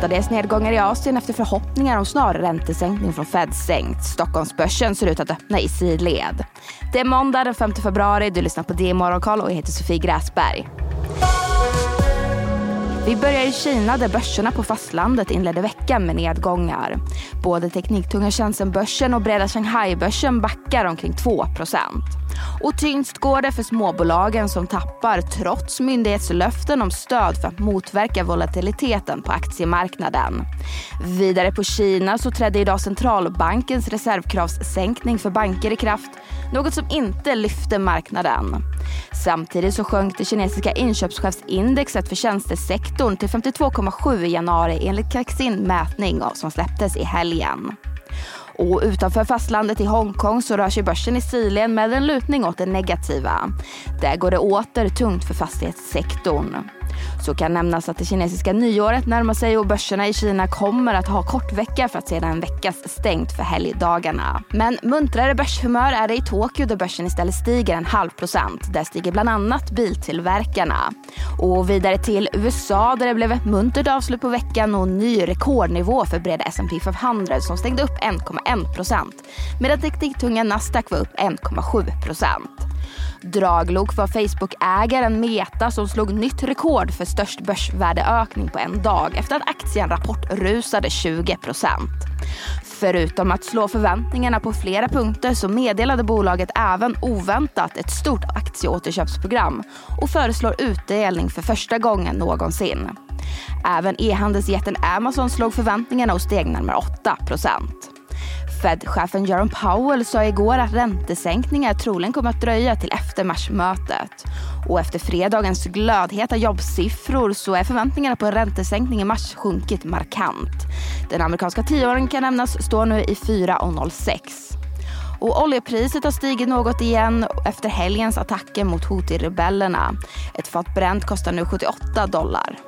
mestadels nedgångar i Asien efter förhoppningar om snar räntesänkning från Fed sänkt. Stockholmsbörsen ser ut att öppna i sidled. Det är måndag den 5 februari. Du lyssnar på DI Morgonkoll och jag heter Sofie Gräsberg. Vi börjar i Kina där börserna på fastlandet inledde veckan med nedgångar. Både tekniktunga Shenzhenbörsen och breda Shanghai-börsen backar omkring 2 och tyngst går det för småbolagen som tappar trots myndighetslöften om stöd för att motverka volatiliteten på aktiemarknaden. Vidare på Kina så trädde idag centralbankens reservkravssänkning för banker i kraft, något som inte lyfte marknaden. Samtidigt så sjönk det kinesiska inköpschefsindexet för tjänstesektorn till 52,7 i januari enligt Kaxin mätning som släpptes i helgen. Och utanför fastlandet i Hongkong så rör sig börsen i stilen med en lutning åt det negativa. Där går det åter tungt för fastighetssektorn. Så kan nämnas att det kinesiska nyåret närmar sig och börserna i Kina kommer att ha kort vecka för att sedan väckas veckas stängt för helgdagarna. Men muntrare börshumör är det i Tokyo där börsen istället stiger en halv procent. Där stiger bland annat biltillverkarna. Och vidare till USA där det blev ett muntert avslut på veckan och ny rekordnivå för breda S&P 500 som stängde upp 1,1 procent. Medan tekniktunga Nasdaq var upp 1,7 procent. Draglok var Facebook-ägaren Meta som slog nytt rekord för störst börsvärdeökning på en dag efter att aktien rapportrusade 20% Förutom att slå förväntningarna på flera punkter så meddelade bolaget även oväntat ett stort aktieåterköpsprogram och föreslår utdelning för första gången någonsin. Även e-handelsjätten Amazon slog förväntningarna och steg närmare 8 Fed-chefen Jerome Powell sa igår att räntesänkningar troligen kommer att dröja till efter marsmötet. Och efter fredagens glödheta jobbsiffror så är förväntningarna på en räntesänkning i mars sjunkit markant. Den amerikanska tioåringen kan nämnas står nu i 4,06. Och oljepriset har stigit något igen efter helgens attacker mot Houthi-rebellerna. Ett fat bränt kostar nu 78 dollar.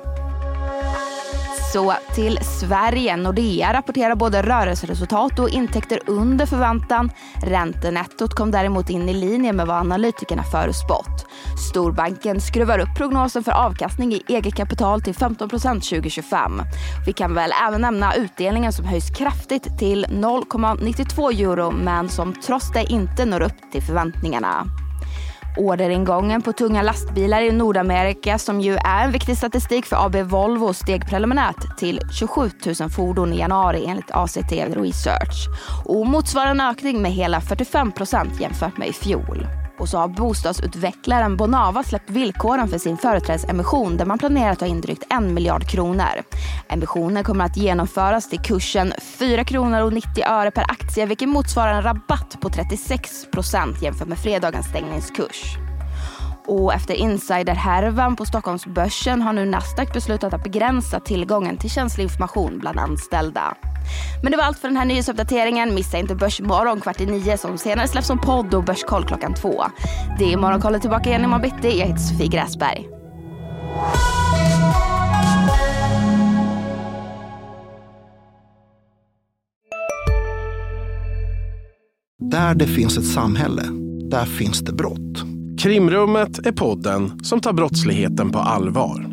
Så till Sverige. Nordea rapporterar både rörelseresultat och intäkter under förväntan. Räntenettot kom däremot in i linje med vad analytikerna förutspått. Storbanken skruvar upp prognosen för avkastning i eget kapital till 15% 2025. Vi kan väl även nämna utdelningen som höjs kraftigt till 0,92 euro men som trots det inte når upp till förväntningarna. Orderingången på tunga lastbilar i Nordamerika som ju är en viktig statistik för AB Volvo steg preliminärt till 27 000 fordon i januari enligt ACT Research och motsvarar en ökning med hela 45 procent jämfört med i fjol. Och så har bostadsutvecklaren Bonava släppt villkoren för sin företrädesemission där man planerar att ta in drygt en miljard kronor. Emissionen kommer att genomföras till kursen 4 kronor och 90 öre per aktie vilket motsvarar en rabatt på 36 procent jämfört med fredagens stängningskurs. Och efter insiderhärvan på Stockholmsbörsen har nu Nasdaq beslutat att begränsa tillgången till känslig information bland anställda. Men det var allt för den här nyhetsuppdateringen. Missa inte Börsmorgon kvart i nio som senare släpps som podd och Börskoll klockan två. Det är Morgonkollet tillbaka igen imorgon bitti. Jag heter Sofie Gräsberg. Där det finns ett samhälle, där finns det brott. Krimrummet är podden som tar brottsligheten på allvar.